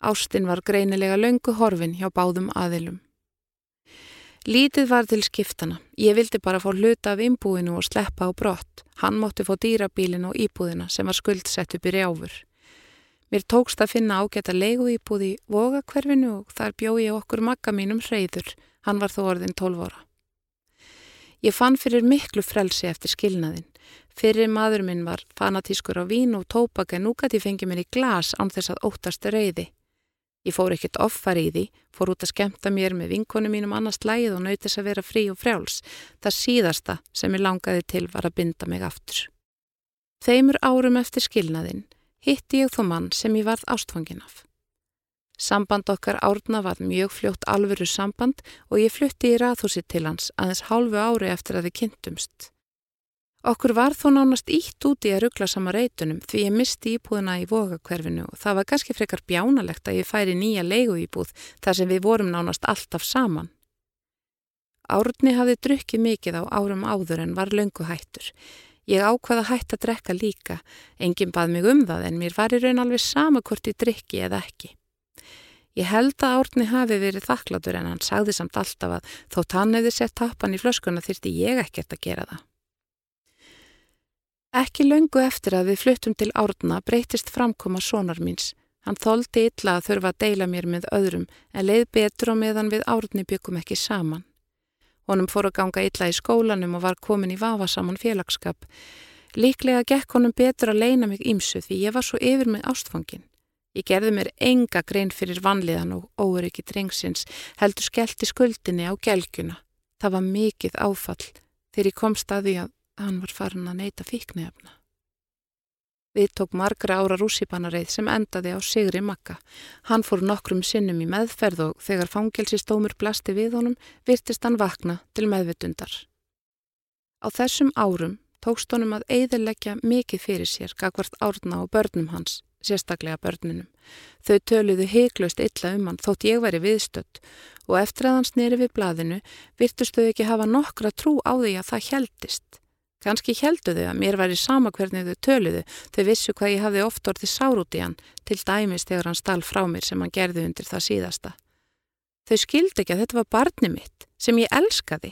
Ástinn var greinilega löngu horfin hjá báðum aðilum. Lítið var til skiptana. Ég vildi bara fá hluta af innbúinu og sleppa á brott. Hann mótti fá dýrabílin og íbúðina sem var skuldsett upp í rjáfur. Mér tókst að finna ágæta leigu íbúði í vogakverfinu og þar bjó ég okkur makka mínum hreyður. Hann var þó orðin 12 ára. Ég fann fyrir miklu frelsi eftir skilnaðin. Fyrir maður minn var fanatískur á vín og tópak en nú gæti fengið mér í glas án þess að óttast reyði. Ég fór ekkert offar í því, fór út að skemta mér með vinkonu mínum annars lægið og nautist að vera frí og frjáls. Það síðasta sem ég langaði til var að binda mig aftur. Þeimur árum eftir skilnaðinn hitti ég þó mann sem ég varð ástfangin af. Samband okkar árna var mjög fljótt alvöru samband og ég flutti í rathúsi til hans aðeins hálfu ári eftir að við kynntumst. Okkur var þó nánast ítt úti að ruggla sama reytunum því ég misti íbúðina í vokakverfinu og það var kannski frekar bjánalegt að ég færi nýja leigu íbúð þar sem við vorum nánast alltaf saman. Árni hafði drukkið mikið á árum áður en var löngu hættur. Ég ákvaða hætt að drekka líka, enginn bað mig um það en mér var í raun alveg sama hvort ég drikki eða ekki. Ég held að Árni hafi verið þakklatur en hann sagði samt alltaf að þótt hann hefði sett tappan í flöskuna þyrti ég ekkert að gera það. Ekki löngu eftir að við fluttum til árna breytist framkoma sónar míns. Hann þóldi illa að þurfa að deila mér með öðrum en leið betur á meðan við árni byggum ekki saman. Honum fór að ganga illa í skólanum og var komin í vafasaman félagskap. Líklega gekk honum betur að leina mig ímsu því ég var svo yfir með ástfangin. Ég gerði mér enga grein fyrir vanliðan og óeriki drengsins, heldur skellt í skuldinni á gelgjuna. Það var mikið áfall þegar ég kom staði að hann var farin að neyta fíknefna. Við tók margra ára rússipannareið sem endaði á Sigri Makka. Hann fór nokkrum sinnum í meðferð og þegar fangelsistómur blasti við honum virtist hann vakna til meðvitundar. Á þessum árum tókst honum að eiðilegja mikið fyrir sér gagvart árna og börnum hans, sérstaklega börnunum. Þau töluðu heiklust illa um hann þótt ég væri viðstött og eftir að hann sneri við blaðinu virtust þau ekki hafa nokkra trú á því að það heldist. Kanski heldu þau að mér væri sama hvernig þau töluðu, þau vissu hvað ég hafði oft orðið sár út í hann, til dæmis þegar hann stál frá mér sem hann gerði undir það síðasta. Þau skildi ekki að þetta var barni mitt, sem ég elskaði,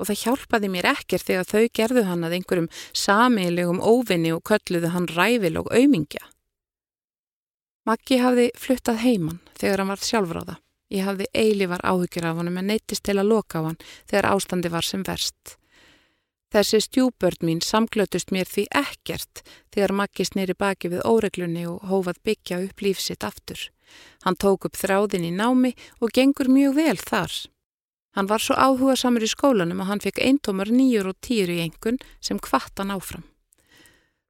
og það hjálpaði mér ekkert þegar þau gerðu hann að einhverjum samilegum óvinni og kölluðu hann ræfil og aumingja. Maggi hafði fluttað heimann þegar hann var sjálfráða. Ég hafði eilívar áhyggjur af hann en neytist til að loka á hann þegar ástandi var sem verst. Þessi stjúbörn mín samglötust mér því ekkert þegar Maggi snýri baki við óreglunni og hófað byggja upp lífsitt aftur. Hann tók upp þráðin í námi og gengur mjög vel þar. Hann var svo áhuga samur í skólanum að hann fekk eintómar nýjur og týr í engun sem kvattan áfram.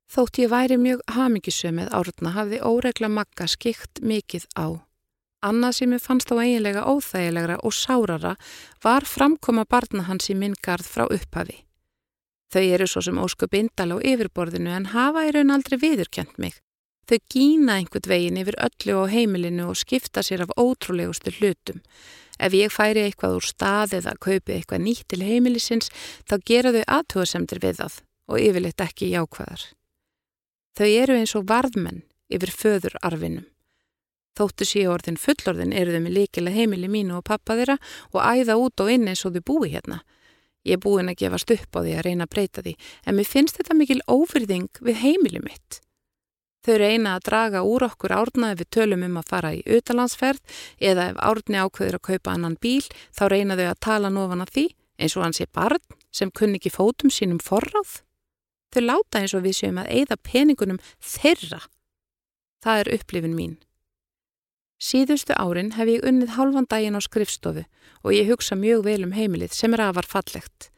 Þótt ég væri mjög hamingisömið árna hafði óregla Magga skikt mikið á. Annað sem ég fannst á eiginlega óþægilegra og sárara var framkoma barna hans í minn gard frá upphafi. Þau eru svo sem óskup indal á yfirborðinu en hafa í raun aldrei viðurkjent mig. Þau gína einhvern veginn yfir öllu á heimilinu og skipta sér af ótrúlegustu hlutum. Ef ég færi eitthvað úr stað eða kaupi eitthvað nýtt til heimilisins þá gera þau aðtúasemdir við það og yfirleitt ekki jákvæðar. Þau eru eins og varðmenn yfir föðurarfinum. Þóttu síu orðin fullorðin eru þau með líkilega heimili mínu og pappa þeirra og æða út og inn eins og þau búi hérna. Ég er búin að gefast upp á því að reyna að breyta því, en mér finnst þetta mikil ófyrðing við heimili mitt. Þau reyna að draga úr okkur árna ef við tölum um að fara í utalandsferð eða ef árni ákveður að kaupa annan bíl, þá reyna þau að tala nofan að því, eins og hann sé barn sem kunni ekki fótum sínum forráð. Þau láta eins og við séum að eigða peningunum þeirra. Það er upplifin mín. Síðustu árin hef ég unnið halvan daginn á skrifstofu og ég hugsa mjög vel um heimilið sem er afar fallegt.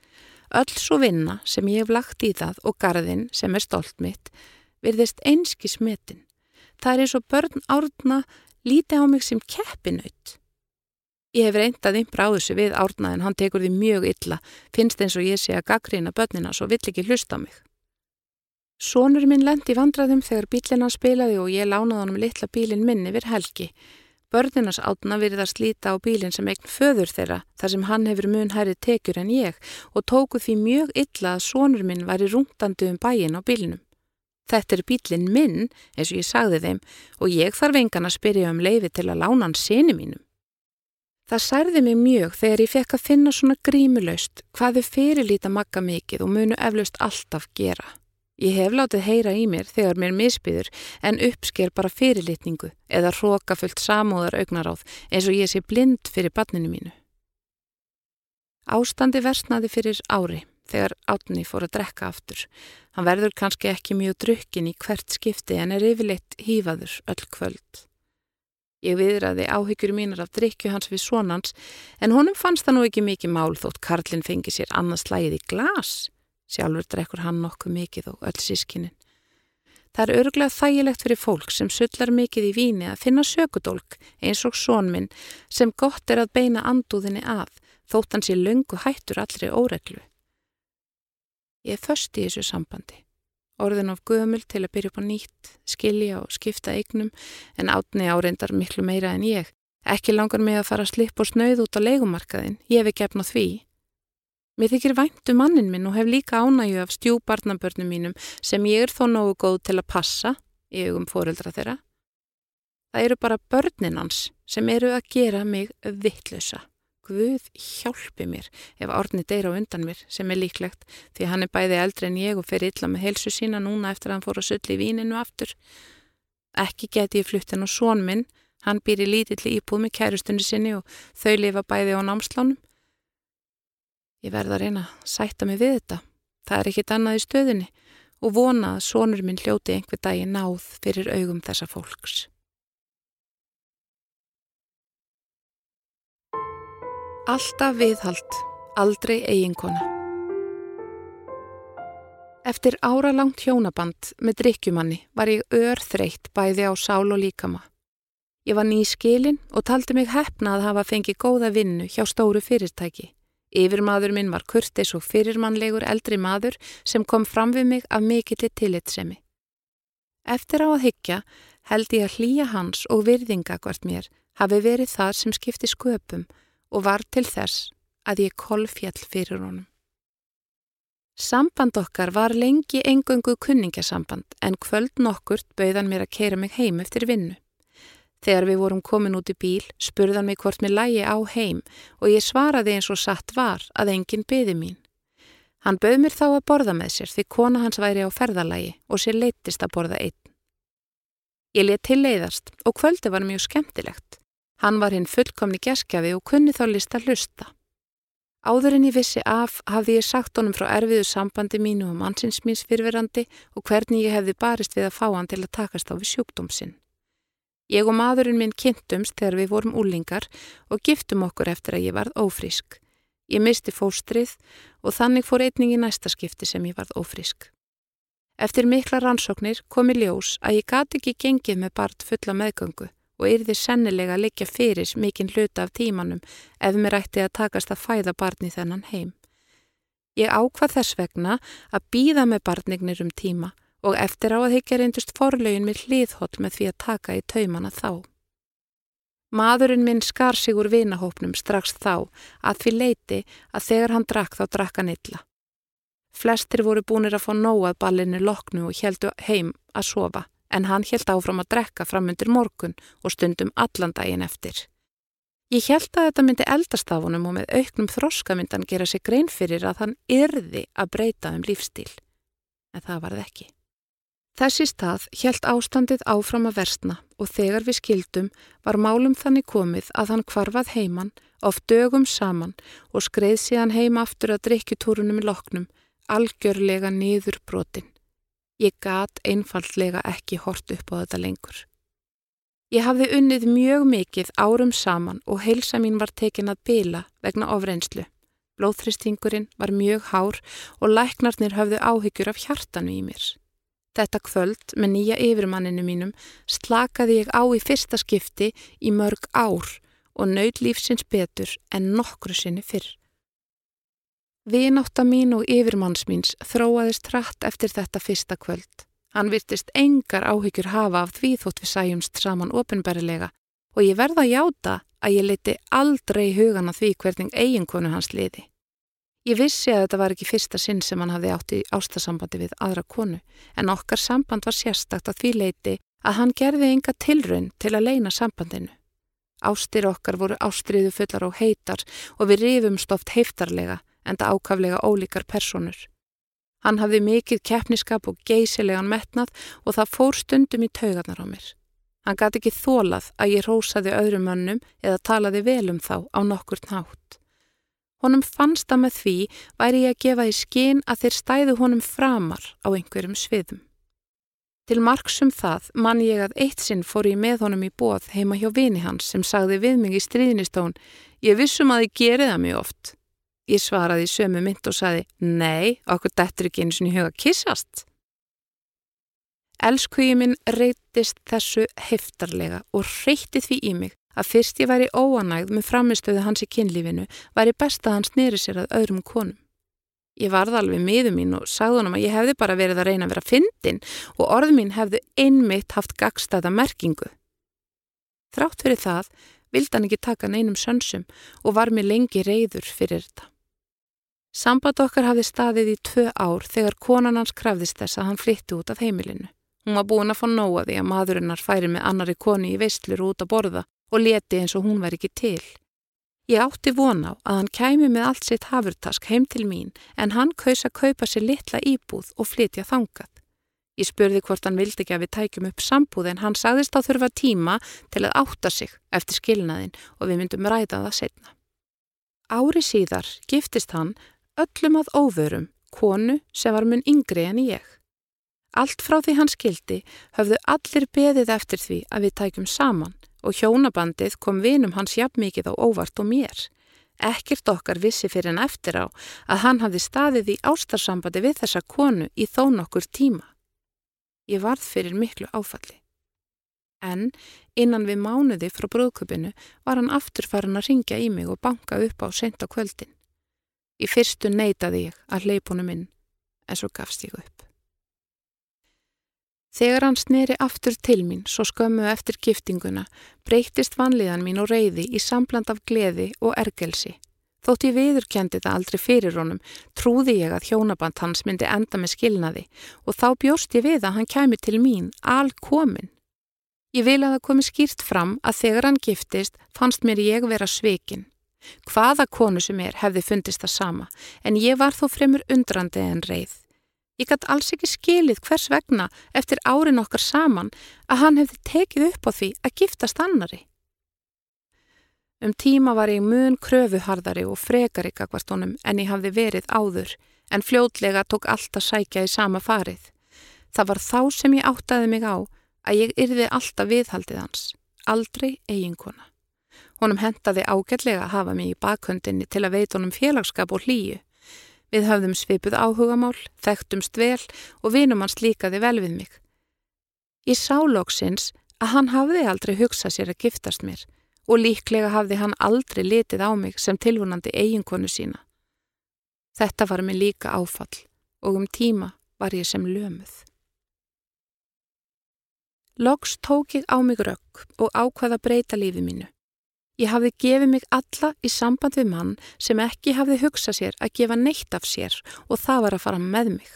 Öll svo vinna sem ég hef lagt í það og garðin sem er stolt mitt virðist einski smetin. Það er eins og börn árna líti á mig sem keppinaut. Ég hef reyndað ympra á þessu við árna en hann tekur því mjög illa, finnst eins og ég sé að gaggrina börnina svo vill ekki hlusta á mig. Sónur minn lendi vandraðum þegar bílina spilaði og ég lánaði honum litla bílin minn yfir helgi. Börninas átna virði að slíta á bílin sem eign föður þeirra þar sem hann hefur mun hærið tekjur en ég og tóku því mjög illa að sónur minn væri rungtandi um bæin á bílinum. Þetta er bílin minn, eins og ég sagði þeim, og ég þarf engan að spyrja um leifi til að lána hann sinni mínum. Það særði mig mjög þegar ég fekk að finna svona grímulaust hvað þau fyrirlíta makka mikið og munu eflaust alltaf gera. Ég hef látið heyra í mér þegar mér misbyður en uppsker bara fyrirlitningu eða hrókafullt samúðar augnaráð eins og ég sé blind fyrir barninu mínu. Ástandi versnaði fyrir ári þegar átni fór að drekka aftur. Hann verður kannski ekki mjög drukkin í hvert skipti en er yfirleitt hýfaður öll kvöld. Ég viðraði áhyggjur mínar af drikju hans við sonans en honum fannst það nú ekki mikið mál þótt Karlinn fengi sér annars slægið í glas. Sjálfur drekkur hann nokkuð mikið og öll sískinin. Það er örglega þægilegt fyrir fólk sem sullar mikið í víni að finna sökudólk eins og sónminn sem gott er að beina andúðinni að þótt hann sé lungu hættur allri óreglu. Ég först í þessu sambandi. Orðin of gömul til að byrja upp á nýtt, skilja og skipta eignum en átni áreindar miklu meira en ég. Ekki langar mig að fara að slippa og snauð út á leikumarkaðin, ég hef ekki efna því Mér þykir væntu um mannin minn og hef líka ánægju af stjúbarnabörnum mínum sem ég er þó nógu góð til að passa í augum fóreldra þeirra. Það eru bara börnin hans sem eru að gera mig vittlösa. Guð hjálpi mér ef árni deyra á undan mér sem er líklegt því hann er bæði eldri en ég og fer illa með helsu sína núna eftir að hann fór að sölli í víninu aftur. Ekki geti ég flutt henn og són minn, hann býr í lítilli íbúð með kærustunni sinni og þau lifa bæði á námslánum. Ég verða að reyna að sætta mig við þetta. Það er ekkit annað í stöðinni og vona að sonur minn hljóti einhver dagi náð fyrir augum þessa fólks. Alltaf viðhald, aldrei eiginkona. Eftir áralangt hjónaband með drikkjumanni var ég örþreytt bæði á sál og líkama. Ég var ný skilin og taldi mig hefna að hafa fengið góða vinnu hjá stóru fyrirtæki. Yfirmaður minn var kurtis og fyrirmannlegur eldri maður sem kom fram við mig af mikillir tillitsemi. Eftir á að hyggja held ég að hlýja hans og virðinga hvert mér hafi verið það sem skipti sköpum og var til þess að ég kolfjall fyrir honum. Samband okkar var lengi engöngu kunningasamband en kvöld nokkurt bauðan mér að keira mig heim eftir vinnu. Þegar við vorum komin út í bíl spurðan mig hvort mér lægi á heim og ég svaraði eins og satt var að enginn byði mín. Hann bauð mér þá að borða með sér því kona hans væri á ferðalagi og sér leittist að borða einn. Ég let til leiðast og kvöldi var mjög skemmtilegt. Hann var hinn fullkomni geskjafi og kunni þá list að hlusta. Áður en ég vissi af hafði ég sagt honum frá erfiðu sambandi mínu og mannsins míns fyrverandi og hvernig ég hefði barist við að fá hann til að takast á við sjúkdómsinn. Ég og maðurinn minn kynntumst þegar við vorum úlingar og giftum okkur eftir að ég varð ófrísk. Ég misti fóstrið og þannig fór einning í næsta skipti sem ég varð ófrísk. Eftir mikla rannsóknir kom í ljós að ég gati ekki gengið með bart fulla meðgöngu og yrði sennilega að liggja fyrir mikinn hluta af tímanum ef mér ætti að takast að fæða barni þennan heim. Ég ákvað þess vegna að býða með barnignir um tíma og eftir á að higgja reyndust forlaugin með hliðhóll með því að taka í taumana þá. Maðurinn minn skar sig úr vinahópnum strax þá að því leiti að þegar hann drakk þá drakk hann illa. Flestir voru búinir að fá nóað ballinu loknu og heldu heim að sofa en hann held áfram að drekka framundir morgun og stundum allan daginn eftir. Ég held að þetta myndi eldastafunum og með auknum þroska myndi hann gera sig grein fyrir að hann yrði að breyta um lífstíl. En það varð ekki. Þessi stað held ástandið áfram að versna og þegar við skildum var málum þannig komið að hann kvarfað heiman, oft dögum saman og skreið síðan heima aftur að drikkjutúrunum í loknum, algjörlega niður brotin. Ég gat einfallega ekki hort upp á þetta lengur. Ég hafði unnið mjög mikið árum saman og heilsa mín var tekin að bila vegna ofreynslu. Blóðþristingurinn var mjög hár og læknarnir hafðu áhyggjur af hjartanu í mér. Þetta kvöld með nýja yfirmanninu mínum slakaði ég á í fyrsta skipti í mörg ár og nöyð lífsins betur en nokkru sinni fyrr. Vináta mín og yfirmanns míns þróaðist hratt eftir þetta fyrsta kvöld. Hann virtist engar áhyggjur hafa af því þótt við sæjumst saman ofinbærilega og ég verða að játa að ég leti aldrei hugan að því hvernig eiginkonu hans liði. Ég vissi að þetta var ekki fyrsta sinn sem hann hafði átt í ástasambandi við aðra konu en okkar samband var sérstakt að því leiti að hann gerði enga tilrönd til að leina sambandinu. Ástir okkar voru ástriðu fullar og heitar og við rifumst oft heiftarlega en það ákaflega ólíkar personur. Hann hafði mikið keppniskap og geysilegan metnað og það fór stundum í taugarnar á mér. Hann gæti ekki þólað að ég rósaði öðrum önnum eða talaði vel um þá á nokkurt nátt. Honum fannst að með því væri ég að gefa í skinn að þeir stæðu honum framar á einhverjum sviðum. Til marksum það mann ég að eitt sinn fór ég með honum í bóð heima hjá vini hans sem sagði við mig í stríðnistón Ég vissum að ég geri það mjög oft. Ég svaraði í sömu mynd og saði, nei, okkur dættur ekki eins og ég huga kissast. Elskhugi minn reytist þessu heftarlega og reyti því í mig að fyrst ég væri óanægð með framistöðu hans í kynlífinu væri best að hans nýri sér að öðrum konum. Ég varði alveg miður mín og sagði honum að ég hefði bara verið að reyna að vera fyndin og orð mín hefði einmitt haft gagstaða merkingu. Þrátt fyrir það vildi hann ekki taka neinum sönsum og var mér lengi reyður fyrir þetta. Samband okkar hafði staðið í tvö ár þegar konan hans krafðist þess að hann flytti út af heimilinu. Hún var búin að fá nóa því að maðurinnar færi með annari koni í veistlur út að borða og leti eins og hún var ekki til. Ég átti von á að hann kæmi með allt sitt hafurtask heim til mín en hann kaus að kaupa sér litla íbúð og flytja þangað. Ég spurði hvort hann vildi ekki að við tækjum upp sambúð en hann sagðist á þurfa tíma til að átta sig eftir skilnaðin og við myndum ræða það setna. Ári síðar giftist hann öllum að óvörum, konu sem var mun yngri en ég. Allt frá því hann skildi höfðu allir beðið eftir því að við tækjum saman og hjónabandið kom vinum hans jafn mikið á óvart og mér. Ekkert okkar vissi fyrir en eftir á að hann hafði staðið í ástarsambandi við þessa konu í þó nokkur tíma. Ég varð fyrir miklu áfalli. En innan við mánuði frá brúðköpinu var hann aftur farin að ringja í mig og banka upp á sent á kvöldin. Í fyrstu neytaði ég að leipunum inn, en svo gafst ég upp. Þegar hann sneri aftur til mín, svo skömmu eftir giftinguna, breytist vanliðan mín og reyði í sambland af gleði og ergelsi. Þótt ég viðurkendi það aldrei fyrir honum, trúði ég að hjónaband hans myndi enda með skilnaði og þá bjóst ég við að hann kæmi til mín, al komin. Ég vil að það komi skýrt fram að þegar hann giftist fannst mér ég vera svekin. Hvaða konu sem er hefði fundist það sama, en ég var þó fremur undrandi en reið. Ég gætt alls ekki skilið hvers vegna eftir árin okkar saman að hann hefði tekið upp á því að giftast annari. Um tíma var ég mun kröfuharðari og frekari gagvart honum en ég hafði verið áður, en fljótlega tók allt að sækja í sama farið. Það var þá sem ég áttaði mig á að ég yrði alltaf viðhaldið hans, aldrei eiginkona. Honum hentaði ágætlega að hafa mig í bakhundinni til að veit honum félagskap og hlýju. Við höfðum svipuð áhugamál, þekktumst vel og vinum hans líkaði vel við mig. Ég sá lóksins að hann hafði aldrei hugsað sér að giftast mér og líklega hafði hann aldrei litið á mig sem tilvonandi eiginkonu sína. Þetta var mig líka áfall og um tíma var ég sem lömuð. Loks tók ég á mig rökk og ákvaða breyta lífi mínu. Ég hafði gefið mig alla í samband við mann sem ekki hafði hugsað sér að gefa neitt af sér og það var að fara með mig.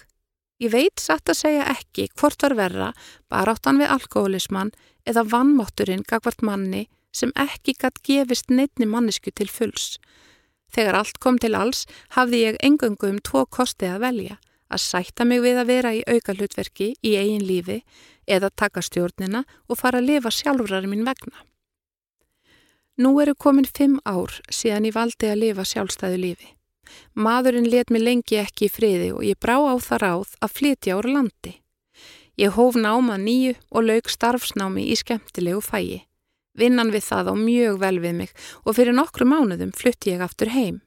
Ég veit satt að segja ekki hvort var verra bara áttan við alkoholismann eða vannmátturinn gagvart manni sem ekki gatt gefist neittni mannesku til fulls. Þegar allt kom til alls hafði ég engöngu um tvo kosti að velja, að sætta mig við að vera í auka hlutverki í eigin lífi eða taka stjórnina og fara að lifa sjálfrar minn vegna. Nú eru komin fimm ár síðan ég valdi að lifa sjálfstæðu lífi. Maðurinn let mig lengi ekki í friði og ég brá á það ráð að flytja ára landi. Ég hóf náma nýju og lauk starfsnámi í skemmtilegu fægi. Vinnan við það á mjög vel við mig og fyrir nokkru mánuðum flutti ég aftur heim.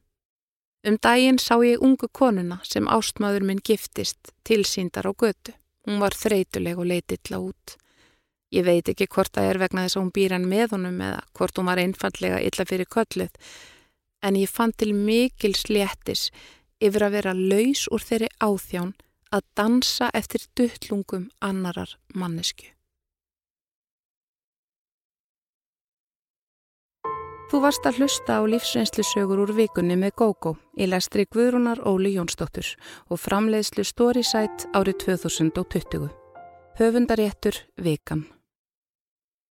Um daginn sá ég ungu konuna sem ástmaður minn giftist tilsýndar á götu. Hún var þreytuleg og leiti illa út. Ég veit ekki hvort það er vegna þess að hún býr hann með honum eða hvort hún var einfallega illa fyrir kölluð, en ég fann til mikil sléttis yfir að vera laus úr þeirri áþján að dansa eftir duttlungum annarar mannesku. Þú varst að hlusta á lífsreynslu sögur úr vikunni með GóGó í lestri Guðrúnar Óli Jónsdóttur og framleiðslu Storysight árið 2020. Höfundaréttur Vikan.